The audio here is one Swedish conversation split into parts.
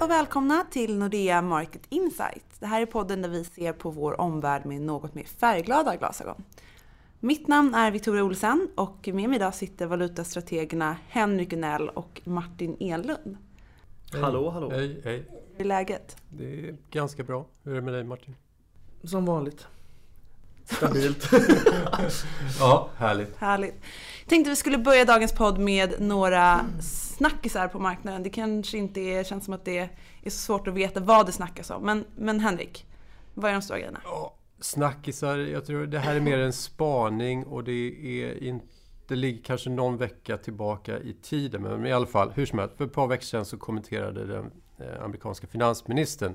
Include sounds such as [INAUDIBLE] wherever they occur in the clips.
och välkomna till Nordea Market Insight. Det här är podden där vi ser på vår omvärld med något mer färgglada glasögon. Mitt namn är Victoria Olsen och med mig idag sitter valutastrategerna Henrik Unell och Martin Enlund. Hej. Hallå, hallå. Hej, hej. Hur är läget? Det är ganska bra. Hur är det med dig Martin? Som vanligt. Stabilt. [LAUGHS] Ja, härligt. Härligt. Jag tänkte vi skulle börja dagens podd med några snackisar på marknaden. Det kanske inte är, känns som att det är så svårt att veta vad det snackas om. Men, men Henrik, vad är de stora grejerna? Ja, snackisar, jag tror det här är mer en spaning och det är inte det ligger kanske någon vecka tillbaka i tiden, men i alla fall, hur som helst. För ett par veckor sedan så kommenterade den eh, amerikanska finansministern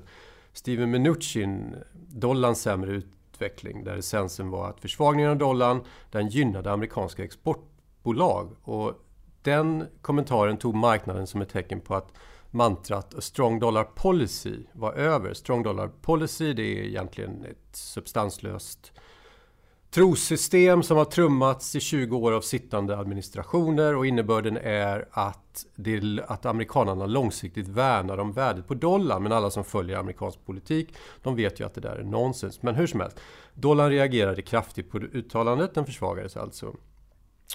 Steven Mnuchin dollarns sämre utveckling, där essensen var att försvagningen av dollarn, den gynnade amerikanska exportbolag. Och den kommentaren tog marknaden som ett tecken på att mantrat A strong dollar policy var över. Strong dollar policy det är egentligen ett substanslöst trossystem som har trummats i 20 år av sittande administrationer och innebörden är att, det, att amerikanerna långsiktigt värnar om värdet på dollarn. Men alla som följer amerikansk politik, de vet ju att det där är nonsens. Men hur som helst, dollarn reagerade kraftigt på uttalandet, den försvagades alltså.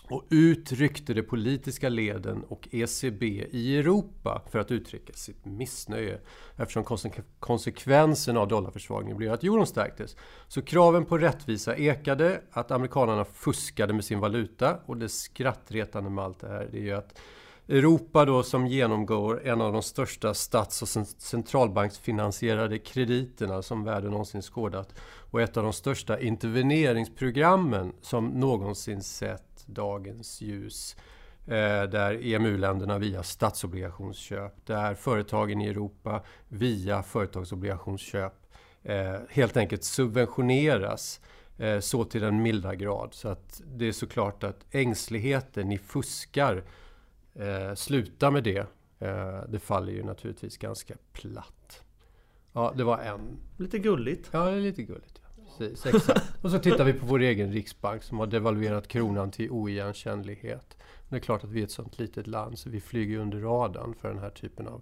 Och ut ryckte de politiska leden och ECB i Europa för att uttrycka sitt missnöje eftersom konsekvensen av dollarförsvagningen blev att euron stärktes. Så kraven på rättvisa ekade, att amerikanerna fuskade med sin valuta och det skrattretande med allt det här det är ju att Europa då som genomgår en av de största stats och centralbanksfinansierade krediterna som världen någonsin skådat och ett av de största interveneringsprogrammen som någonsin sett dagens ljus. Eh, där EMU-länderna via statsobligationsköp, där företagen i Europa via företagsobligationsköp eh, helt enkelt subventioneras eh, så till den milda grad. Så att det är såklart att ängsligheten, ni fuskar, sluta med det. Det faller ju naturligtvis ganska platt. Ja, det var en. Lite gulligt. Ja, lite gulligt. Exakt. [LAUGHS] Och så tittar vi på vår egen riksbank som har devalverat kronan till oigenkännlighet. Det är klart att vi är ett sånt litet land så vi flyger under radarn för den här typen av,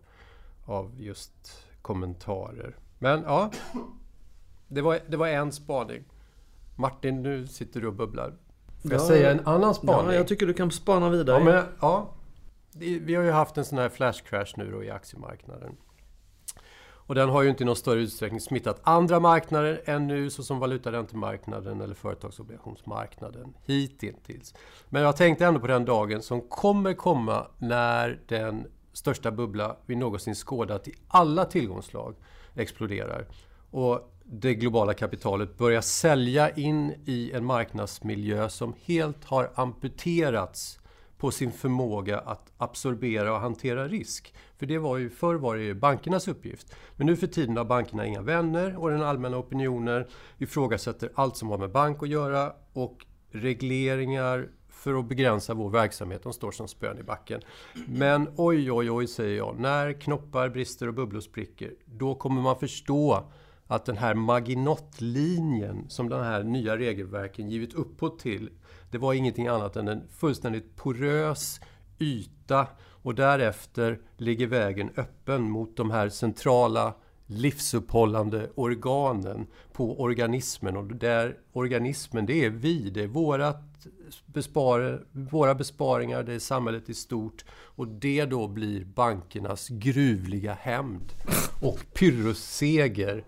av just kommentarer. Men ja, det var, det var en spaning. Martin, nu sitter du och bubblar. Får jag Ja, säga en annan spaning? Ja, jag tycker du kan spana vidare. Ja, men, ja. Vi har ju haft en sån här flash crash nu då i aktiemarknaden. Och den har ju inte i någon större utsträckning smittat andra marknader ännu, såsom valutaräntemarknaden eller företagsobligationsmarknaden hittills. Men jag tänkte ändå på den dagen som kommer komma när den största bubbla vi någonsin skådat i alla tillgångsslag exploderar. Och det globala kapitalet börjar sälja in i en marknadsmiljö som helt har amputerats på sin förmåga att absorbera och hantera risk. För det var ju, förr var det ju bankernas uppgift. Men nu för tiden har bankerna inga vänner och den allmänna opinionen ifrågasätter allt som har med bank att göra och regleringar för att begränsa vår verksamhet, de står som spön i backen. Men oj, oj, oj, säger jag. När knoppar brister och bubblor spricker, då kommer man förstå att den här maginottlinjen som den här nya regelverken givit upphov till, det var ingenting annat än en fullständigt porös yta och därefter ligger vägen öppen mot de här centrala livsuppehållande organen på organismen. Och där organismen, det är vi, det är vårat bespar, våra besparingar, det är samhället i stort. Och det då blir bankernas gruvliga hämnd och pyrrusseger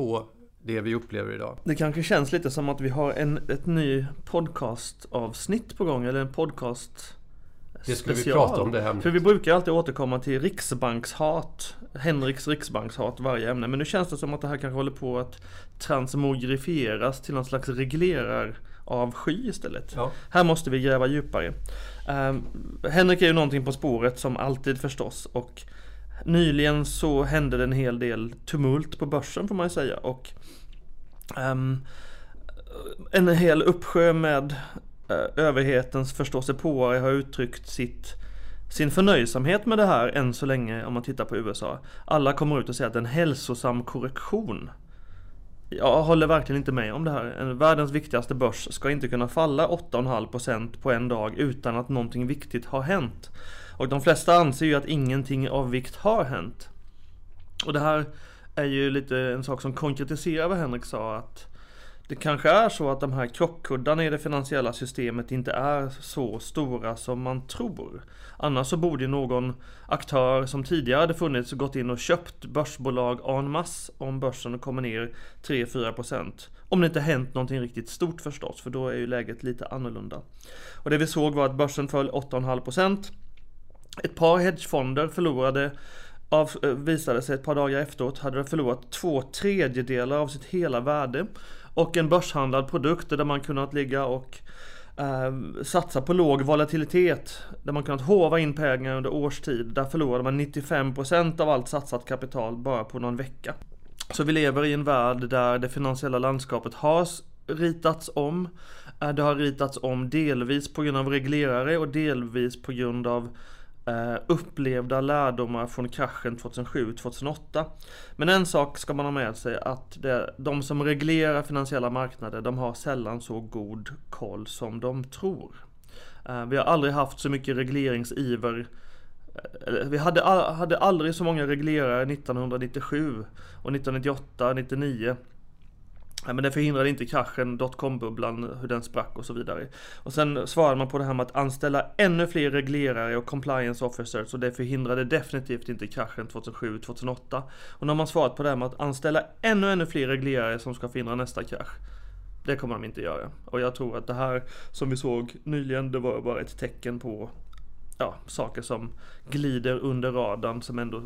på det vi upplever idag. Det kanske känns lite som att vi har en, ett ny podcastavsnitt på gång, eller en podcast Det skulle vi prata om det ämnet. För vi brukar alltid återkomma till riksbankshat, Henriks riksbankshat varje ämne. Men nu känns det som att det här kanske håller på att transmogrifieras till någon slags reglerar avsky istället. Ja. Här måste vi gräva djupare. Um, Henrik är ju någonting på spåret som alltid förstås och nyligen så hände det en hel del tumult på börsen får man ju säga och um, en hel uppsjö med uh, överhetens förståsigpåare har uttryckt sitt sin förnöjsamhet med det här än så länge om man tittar på USA. Alla kommer ut och säger att det är en hälsosam korrektion. Jag håller verkligen inte med om det här. En världens viktigaste börs ska inte kunna falla 8,5% på en dag utan att någonting viktigt har hänt. Och de flesta anser ju att ingenting av vikt har hänt. Och det här är ju lite en sak som konkretiserar vad Henrik sa att det kanske är så att de här krockkuddarna i det finansiella systemet inte är så stora som man tror. Annars så borde någon aktör som tidigare hade funnits gått in och köpt börsbolag en masse om börsen kommer ner 3-4%. Om det inte hänt någonting riktigt stort förstås, för då är ju läget lite annorlunda. Och det vi såg var att börsen föll 8,5%. Ett par hedgefonder förlorade av, eh, visade sig ett par dagar efteråt hade förlorat två tredjedelar av sitt hela värde. Och en börshandlad produkt där man kunnat ligga och eh, satsa på låg volatilitet. Där man kunnat hova in pengar under årstid. Där förlorade man 95% av allt satsat kapital bara på någon vecka. Så vi lever i en värld där det finansiella landskapet har ritats om. Eh, det har ritats om delvis på grund av reglerare och delvis på grund av Eh, upplevda lärdomar från kraschen 2007-2008. Men en sak ska man ha med sig att det, de som reglerar finansiella marknader de har sällan så god koll som de tror. Eh, vi har aldrig haft så mycket regleringsiver eh, vi hade, hade aldrig så många reglerare 1997 och 1998, 99 men det förhindrade inte kraschen, dotcom-bubblan, hur den sprack och så vidare. Och sen svarade man på det här med att anställa ännu fler reglerare och compliance officers och det förhindrade definitivt inte kraschen 2007-2008. Och nu har man svarat på det här med att anställa ännu, ännu fler reglerare som ska förhindra nästa krasch. Det kommer de inte göra. Och jag tror att det här som vi såg nyligen, det var bara ett tecken på ja, saker som glider under radarn som ändå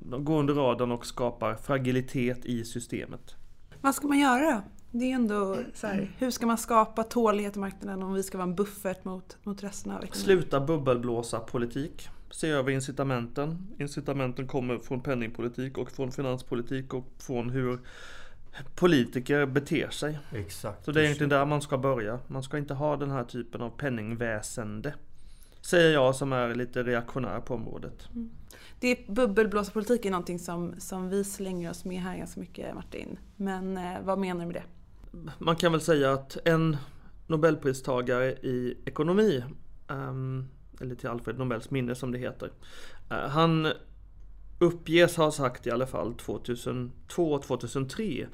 går under radarn och skapar fragilitet i systemet. Vad ska man göra då? Det är ändå så här, hur ska man skapa tålighet i marknaden om vi ska vara en buffert mot, mot resten av ekonomin? Sluta bubbelblåsa politik. Se över incitamenten. Incitamenten kommer från penningpolitik och från finanspolitik och från hur politiker beter sig. Exakt. Så det är egentligen där man ska börja. Man ska inte ha den här typen av penningväsende. Säger jag som är lite reaktionär på området. Mm. Det bubbelblåsarpolitik är någonting som, som vi slänger oss med här ganska mycket Martin. Men eh, vad menar du med det? Man kan väl säga att en Nobelpristagare i ekonomi, um, eller till Alfred Nobels minne som det heter. Uh, han uppges ha sagt i alla fall 2002-2003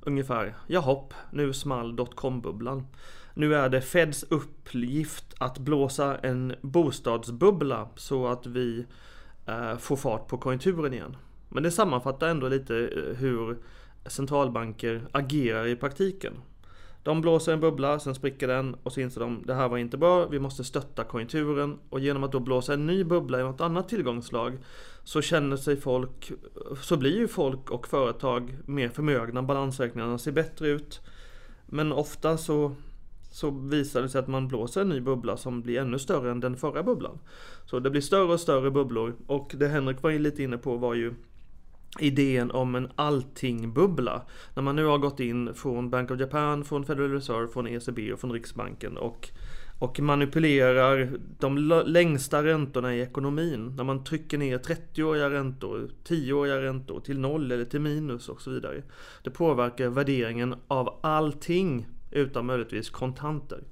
ungefär, jahopp, nu small dotcom-bubblan. Nu är det Feds uppgift att blåsa en bostadsbubbla så att vi eh, får fart på konjunkturen igen. Men det sammanfattar ändå lite eh, hur centralbanker agerar i praktiken. De blåser en bubbla, sen spricker den och så inser de det här var inte bra, vi måste stötta konjunkturen. Och genom att då blåsa en ny bubbla i något annat tillgångslag så känner sig folk, så blir ju folk och företag mer förmögna, balansräkningarna ser bättre ut. Men ofta så så visar det sig att man blåser en ny bubbla som blir ännu större än den förra bubblan. Så det blir större och större bubblor och det Henrik var lite inne på var ju idén om en allting-bubbla. När man nu har gått in från Bank of Japan, från Federal Reserve, från ECB och från Riksbanken och, och manipulerar de längsta räntorna i ekonomin. När man trycker ner 30-åriga räntor, 10-åriga räntor till noll eller till minus och så vidare. Det påverkar värderingen av allting utan möjligtvis kontanter.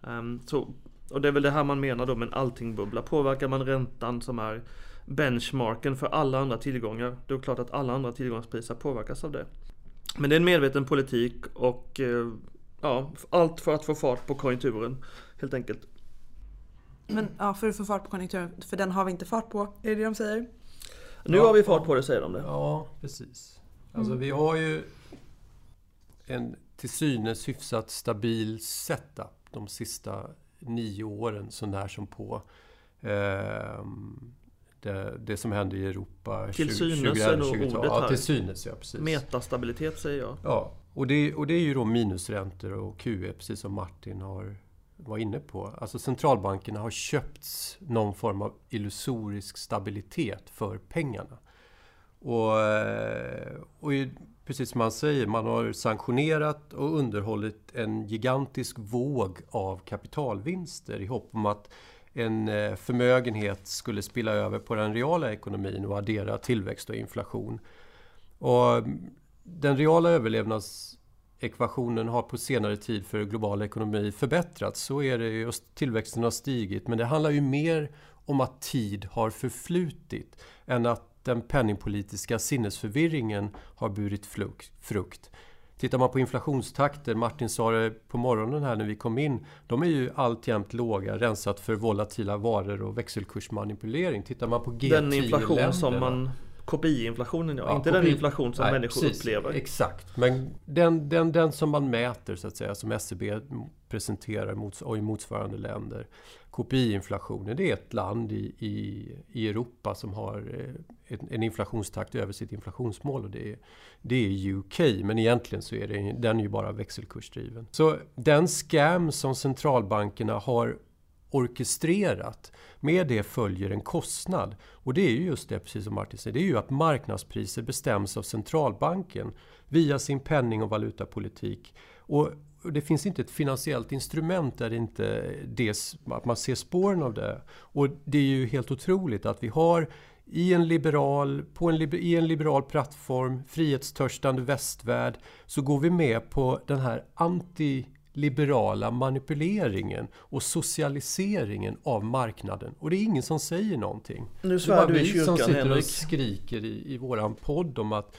Um, så, och det är väl det här man menar då med en allting-bubbla. Påverkar man räntan som är benchmarken för alla andra tillgångar, då är det klart att alla andra tillgångspriser påverkas av det. Men det är en medveten politik och eh, ja, allt för att få fart på konjunkturen helt enkelt. Men ja, för att få fart på konjunkturen, för den har vi inte fart på, är det det de säger? Nu ja, har vi fart på det säger de det. Ja, precis. Alltså mm. vi har ju en till synes hyfsat stabil setup de sista nio åren, så när som på eh, det, det, som hände i Europa Till 20, synes är nog ordet ja, här. Till synes, ja precis. Metastabilitet säger jag. Ja, och det, och det är ju då minusräntor och QE, precis som Martin har var inne på. Alltså centralbankerna har köpt någon form av illusorisk stabilitet för pengarna. Och, eh, och precis som man säger, man har sanktionerat och underhållit en gigantisk våg av kapitalvinster i hopp om att en eh, förmögenhet skulle spilla över på den reala ekonomin och addera tillväxt och inflation. Och mm, den reala överlevnadsekvationen har på senare tid för global ekonomi förbättrats. Så är det ju, tillväxten har stigit. Men det handlar ju mer om att tid har förflutit än att den penningpolitiska sinnesförvirringen har burit frukt. Tittar man på inflationstakter, Martin sa det på morgonen här när vi kom in, de är ju alltjämt låga rensat för volatila varor och växelkursmanipulering. Tittar man på G10 Den inflation som man KPI-inflationen ja, ja inte KPI, den inflation som nej, människor precis, upplever. Exakt, men den, den, den som man mäter så att säga, som SCB presenterar mots och i motsvarande länder. KPI-inflationen, det är ett land i, i, i Europa som har en, eh, en inflationstakt över sitt inflationsmål och det är, det är UK. Men egentligen så är det, den ju bara växelkursdriven. Så den scam som centralbankerna har orkestrerat. Med det följer en kostnad. Och det är ju just det, precis som Martin säger, det är ju att marknadspriser bestäms av centralbanken via sin penning och valutapolitik. Och det finns inte ett finansiellt instrument där inte det, att man ser spåren av det. Och det är ju helt otroligt att vi har i en liberal, på en, i en liberal plattform, frihetstörstande västvärld, så går vi med på den här anti liberala manipuleringen och socialiseringen av marknaden. Och det är ingen som säger någonting. Nu svär du i kyrkan, som sitter Henrik. och skriker i, i våran podd om att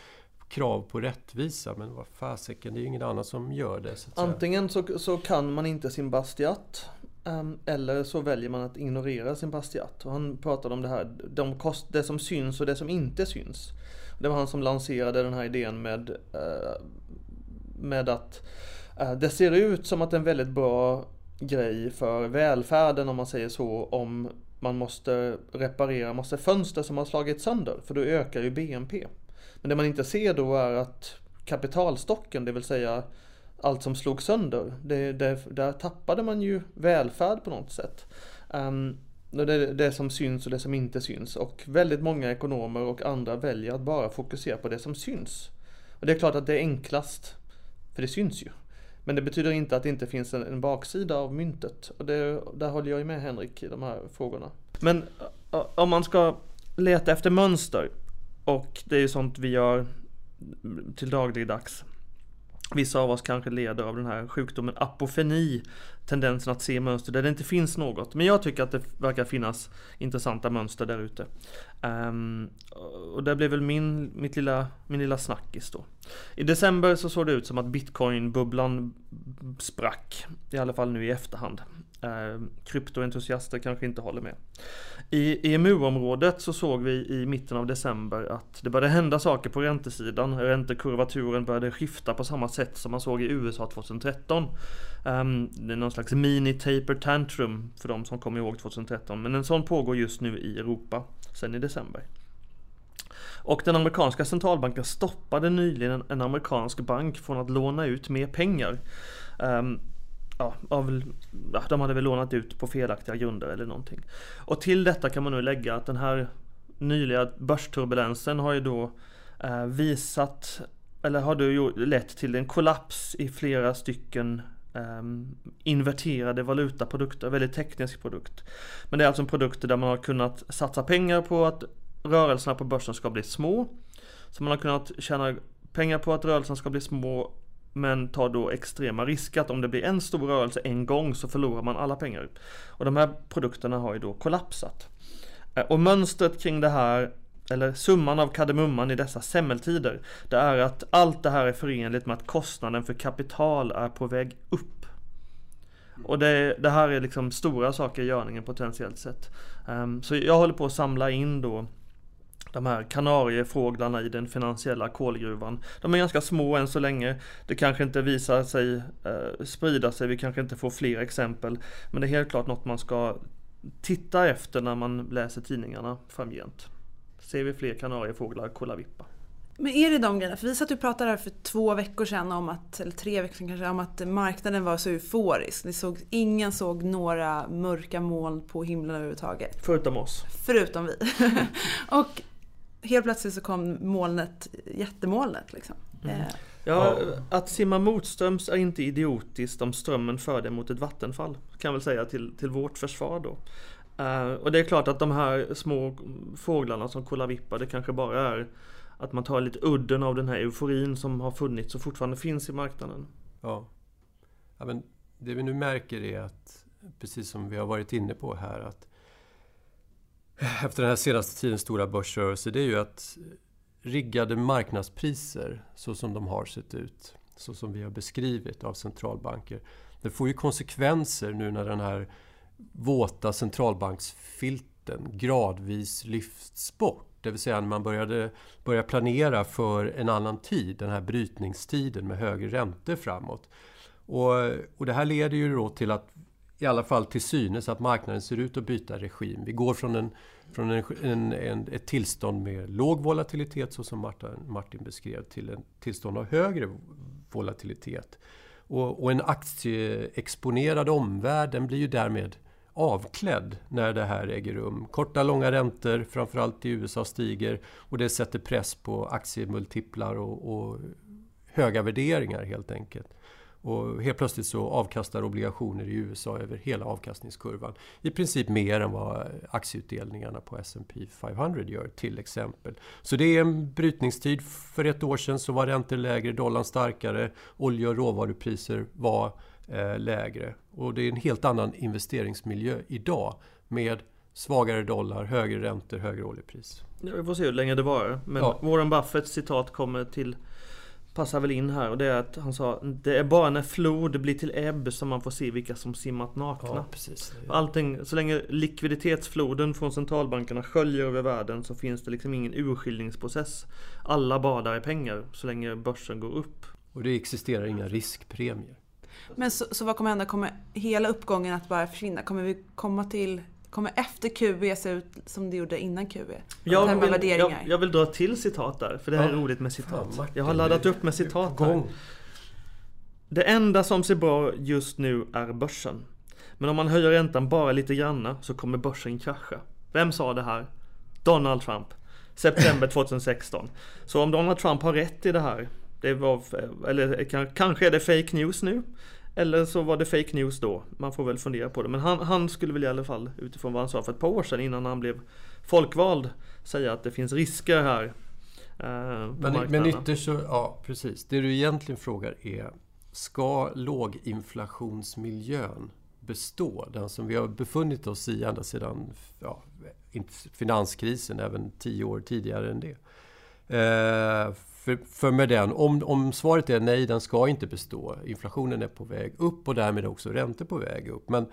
krav på rättvisa. Men vad fasiken, det är ju ingen annan som gör det. Så Antingen så, så kan man inte sin bastiat. Um, eller så väljer man att ignorera sin bastiat. Och han pratade om det här, de kost, det som syns och det som inte syns. Det var han som lanserade den här idén med, uh, med att Eh, Eh, det ser ut som att det är en väldigt bra grej för välfärden om man säger så om man måste reparera massa fönster som har slagit sönder för då ökar ju BNP. Men det man inte ser då är att kapitalstocken, det vill säga allt som slog sönder, det, det, där tappade man ju välfärd på något sätt. Um, det det som syns och det som inte syns och väldigt många ekonomer och andra väljer att bara fokusera på det som syns. Och det är klart att det är enklast, för det syns ju. Men det betyder inte att det inte finns en, en baksida av myntet. Och det, där håller jag med Henrik i de här frågorna. Men om man ska leta efter mönster och det är ju sånt vi gör till dagligdags. Vissa av oss kanske leder av den här sjukdomen apofeni, tendensen att se mönster där det inte finns något. Men jag tycker att det verkar finnas intressanta mönster där ute. Um, och det blev väl min, mitt lilla, min lilla snackis då. I december så såg det ut som att bitcoin-bubblan sprack. I alla fall nu i efterhand. Ehm, kryptoentusiaster kanske inte håller med. I EMU-området så såg vi i mitten av december att det började hända saker på räntesidan. Räntekurvaturen började skifta på samma sätt som man såg i USA 2013. Um, det är någon slags mini-taper tantrum för de som kommer ihåg 2013. Men en sån pågår just nu i Europa sen i december. Och den amerikanska centralbanken stoppade nyligen en amerikansk bank från att låna ut mer pengar. Um, ja, av, ja, de hade väl lånat ut på felaktiga grunder eller någonting. Och till detta kan man nu lägga att den här nyliga börsturbulensen har ju då eh, visat eller har då lett till en kollaps i flera stycken um, inverterade valutaprodukter, väldigt teknisk produkt. Men det är alltså en produkt där man har kunnat satsa pengar på att rörelserna på börsen ska bli små. Så man har kunnat tjäna pengar på att rörelserna ska bli små men tar då extrema risker att om det blir en stor rörelse en gång så förlorar man alla pengar. Och de här produkterna har ju då kollapsat. Eh, och mönstret kring det här eller summan av kardemumman i dessa semmeltider, det är att allt det här är förenligt med att kostnaden för kapital är på väg upp. Och det, det här är liksom stora saker i görningen potentiellt sett. Um, så jag håller på att samla in då de här kanariefåglarna i den finansiella kolgruvan. De är ganska små än så länge. Det kanske inte visar sig eh, sprida sig, vi kanske inte får fler exempel. Men det är helt klart något man ska titta efter när man läser tidningarna framgent. Ser vi fler kanariefåglar kolla vippa. Men är det de grejerna? För vi satt och pratade här för två veckor sedan, om att, eller tre veckor sedan kanske, om att marknaden var så euforisk. Ni såg, ingen såg några mörka moln på himlen överhuvudtaget. Förutom oss. Förutom vi. [LAUGHS] och helt plötsligt så kom molnet, jättemolnet liksom. Mm. Eh. Ja, att simma motströms är inte idiotiskt om strömmen för dig mot ett vattenfall. Kan jag väl säga till, till vårt försvar då. Uh, och det är klart att de här små fåglarna som kolavippa, det kanske bara är att man tar lite udden av den här euforin som har funnits och fortfarande finns i marknaden. Ja. ja men det vi nu märker är att, precis som vi har varit inne på här, att efter den här senaste tidens stora börsrörelse det är ju att riggade marknadspriser så som de har sett ut, så som vi har beskrivit av centralbanker. Det får ju konsekvenser nu när den här våta centralbanksfilten gradvis lyfts bort. Det vill säga när man började, började planera för en annan tid, den här brytningstiden med högre räntor framåt. Och, och det här leder ju då till att i alla fall till synes att marknaden ser ut att byta regim. Vi går från, en, från en, en, en, ett tillstånd med låg volatilitet, så som Martin, Martin beskrev, till ett tillstånd av högre volatilitet. Och, och en aktieexponerad omvärld den blir ju därmed avklädd när det här äger rum. Korta, långa räntor, framförallt i USA, stiger och det sätter press på aktiemultiplar och, och höga värderingar helt enkelt. Och helt plötsligt så avkastar obligationer i USA över hela avkastningskurvan. I princip mer än vad aktieutdelningarna på S&P 500 gör till exempel. Så det är en brytningstid. För ett år sedan så var räntor lägre, dollarn starkare, olje och råvarupriser var eh, lägre. Och det är en helt annan investeringsmiljö idag med svagare dollar, högre räntor, högre oljepris. Ja, vi får se hur länge det varar. Men ja. Warren Buffetts citat kommer till passar väl in här och det är att han sa Det är bara när flod blir till ebb som man får se vilka som simmat nakna. Ja, precis. Allting, så länge likviditetsfloden från centralbankerna sköljer över världen så finns det liksom ingen urskiljningsprocess. Alla badar i pengar så länge börsen går upp. Och det existerar inga riskpremier. Men så, så vad kommer hända? Kommer hela uppgången att bara försvinna? Kommer vi komma till Kommer efter QB se ut som det gjorde innan QB? Jag vill, jag, jag vill dra till citat där, för det här ja. är roligt med citat. Fan, jag har laddat upp med citat här. Det enda som ser bra just nu är börsen. Men om man höjer räntan bara lite granna så kommer börsen krascha. Vem sa det här? Donald Trump. September [LAUGHS] 2016. Så om Donald Trump har rätt i det här, det var, eller kanske är det fake news nu. Eller så var det fake news då. Man får väl fundera på det. Men han, han, skulle väl i alla fall utifrån vad han sa för ett par år sedan innan han blev folkvald säga att det finns risker här. Eh, men, men ytterst så, ja precis. Det du egentligen frågar är Ska låginflationsmiljön bestå? Den som vi har befunnit oss i ända sedan ja, finanskrisen, även tio år tidigare än det. Eh, för, för med den, om, om svaret är nej, den ska inte bestå. Inflationen är på väg upp och därmed också räntor på väg upp. Men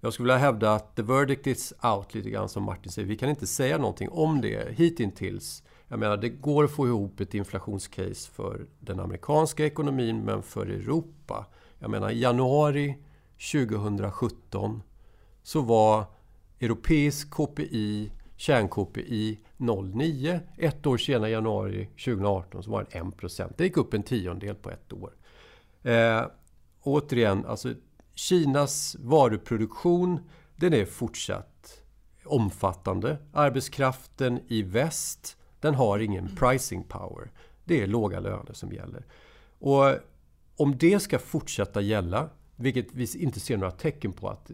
jag skulle vilja hävda att the verdict is out lite grann som Martin säger. Vi kan inte säga någonting om det hittills. Jag menar, det går att få ihop ett inflationscase för den amerikanska ekonomin, men för Europa. Jag menar, i januari 2017 så var europeisk KPI kärn-KPI 09. Ett år senare, januari 2018, så var den 1 Det gick upp en tiondel på ett år. Eh, återigen, alltså Kinas varuproduktion den är fortsatt omfattande. Arbetskraften i väst den har ingen pricing power. Det är låga löner som gäller. Och om det ska fortsätta gälla, vilket vi inte ser några tecken på att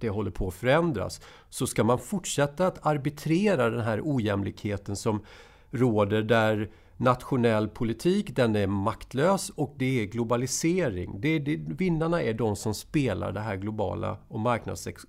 det håller på att förändras, så ska man fortsätta att arbitrera den här ojämlikheten som råder där nationell politik, den är maktlös och det är globalisering. Det är, det, vinnarna är de som spelar det här globala, och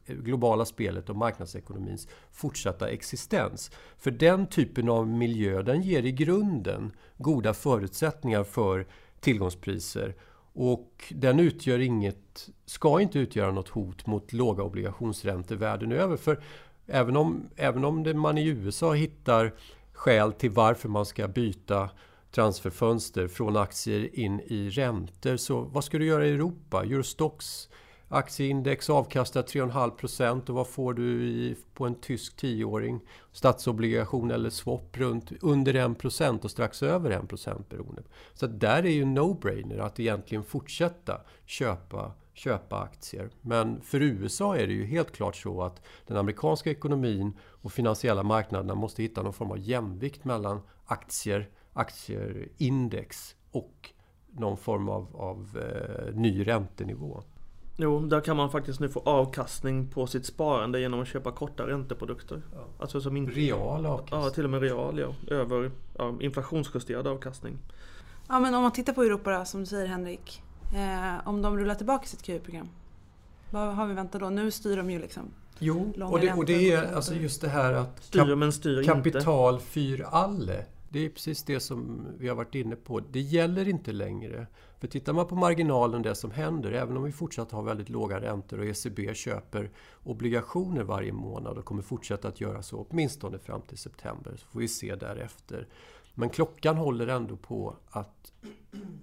globala spelet och marknadsekonomins fortsatta existens. För den typen av miljö, den ger i grunden goda förutsättningar för tillgångspriser och den utgör inget, ska inte utgöra något hot mot låga obligationsräntor världen över. För även om, även om det, man i USA hittar skäl till varför man ska byta transferfönster från aktier in i räntor. Så vad ska du göra i Europa? Eurostox Aktieindex avkastar 3,5% och vad får du i, på en tysk tioåring? Statsobligation eller swap runt under 1 och strax över 1 beroende. Så där är ju no-brainer att egentligen fortsätta köpa, köpa aktier. Men för USA är det ju helt klart så att den amerikanska ekonomin och finansiella marknaderna måste hitta någon form av jämvikt mellan aktier, aktieindex och någon form av, av eh, ny räntenivå. Jo, där kan man faktiskt nu få avkastning på sitt sparande genom att köpa korta ränteprodukter. Ja. Alltså som inte, real avkastning? Ja, till och med real ja. Över ja, inflationsjusterad avkastning. Ja, men om man tittar på Europa då, som du säger Henrik. Eh, om de rullar tillbaka sitt QE-program. Vad har vi väntat då? Nu styr de ju liksom Jo, och det, och det är alltså just det här att Styr men styr inte. kapital fyr alle. Det är precis det som vi har varit inne på. Det gäller inte längre. För tittar man på marginalen, det som händer, även om vi fortsatt har väldigt låga räntor och ECB köper obligationer varje månad och kommer fortsätta att göra så åtminstone fram till september, så får vi se därefter. Men klockan håller ändå på att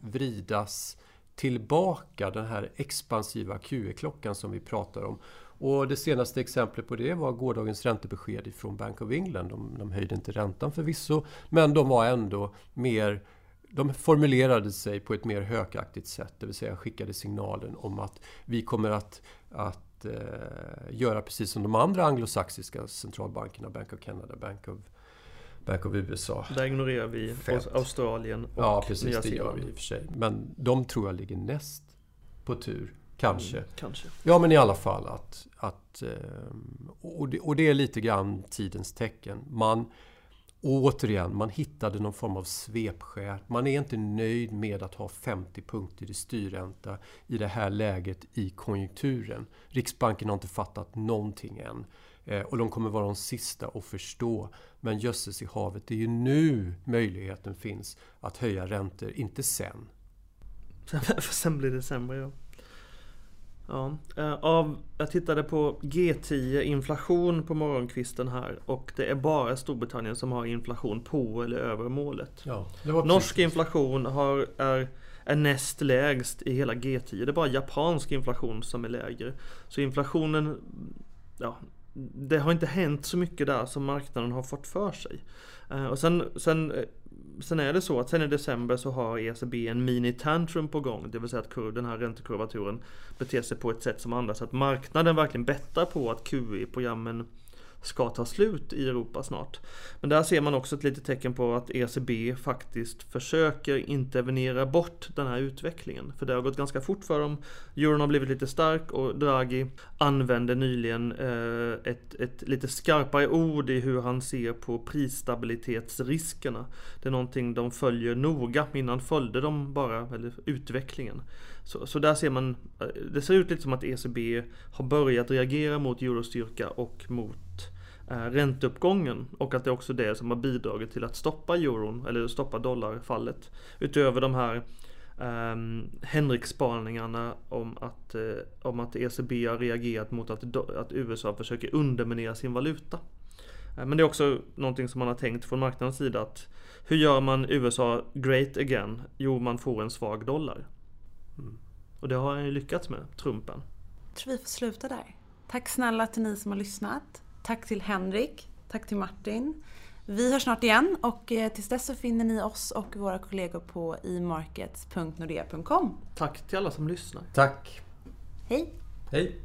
vridas tillbaka, den här expansiva QE-klockan som vi pratar om. Och det senaste exemplet på det var gårdagens räntebesked från Bank of England. De, de höjde inte räntan förvisso, men de var ändå mer de formulerade sig på ett mer hökaktigt sätt, det vill säga skickade signalen om att vi kommer att, att eh, göra precis som de andra anglosaxiska centralbankerna, Bank of Canada, Bank of, Bank of USA. Där ignorerar vi Fett. Australien och Ja, precis, Nya Zeeland. vi i och för sig. Men de tror jag ligger näst på tur, kanske. Mm, kanske. Ja, men i alla fall att... att eh, och, det, och det är lite grann tidens tecken. Man, återigen, man hittade någon form av svepskär. Man är inte nöjd med att ha 50 punkter i styrränta i det här läget i konjunkturen. Riksbanken har inte fattat någonting än. Eh, och de kommer vara de sista att förstå. Men jösses i havet, det är ju nu möjligheten finns att höja räntor, inte sen. [LAUGHS] För sen blir det sämre ja. Ja, eh, av, jag tittade på G10 inflation på morgonkvisten här och det är bara Storbritannien som har inflation på eller över målet. Ja, det var Norsk inflation har, är, är näst lägst i hela G10. Det är bara japansk inflation som är lägre. Så inflationen, ja, det har inte hänt så mycket där som marknaden har fått för sig. Eh, och sen, sen, eh, sen är det så att sen i december så har ECB en mini tantrum på gång. Det vill säga att kurv, den här räntekurvaturen beter sig på ett sätt som andra. Så att marknaden verkligen bettar på att QE-programmen ska ta slut i Europa snart. Men där ser man också ett litet tecken på att ECB faktiskt försöker intervenera bort den här utvecklingen. För det har gått ganska fort för dem. Euron har blivit lite stark och Draghi använde nyligen eh, ett, ett lite skarpare ord i hur han ser på prisstabilitetsriskerna. Det är någonting de följer noga. Innan följde de bara eller, utvecklingen. Så, så där ser man, eh, det ser ut lite som att ECB har börjat reagera mot eurostyrka och mot eh, ränteuppgången och att det är också det som har bidragit till att stoppa euron eller stoppa dollarfallet. Utöver de här eh, Henrik-spaningarna om att, eh, om att ECB har reagerat mot att, att USA försöker underminera sin valuta. Eh, Men det är också någonting som man har tänkt från marknadens sida att hur gör man USA great again? Jo, man får en svag dollar. Och det har han ju lyckats med, Trumpen. Jag tror vi får sluta där. Tack snälla till ni som har lyssnat. Tack till Henrik. Tack till Martin. Vi hörs snart igen och eh, tills dess så finner ni oss och våra kollegor på imarkets.nordea.com. Tack till alla som lyssnar. Tack! Hej! Hej!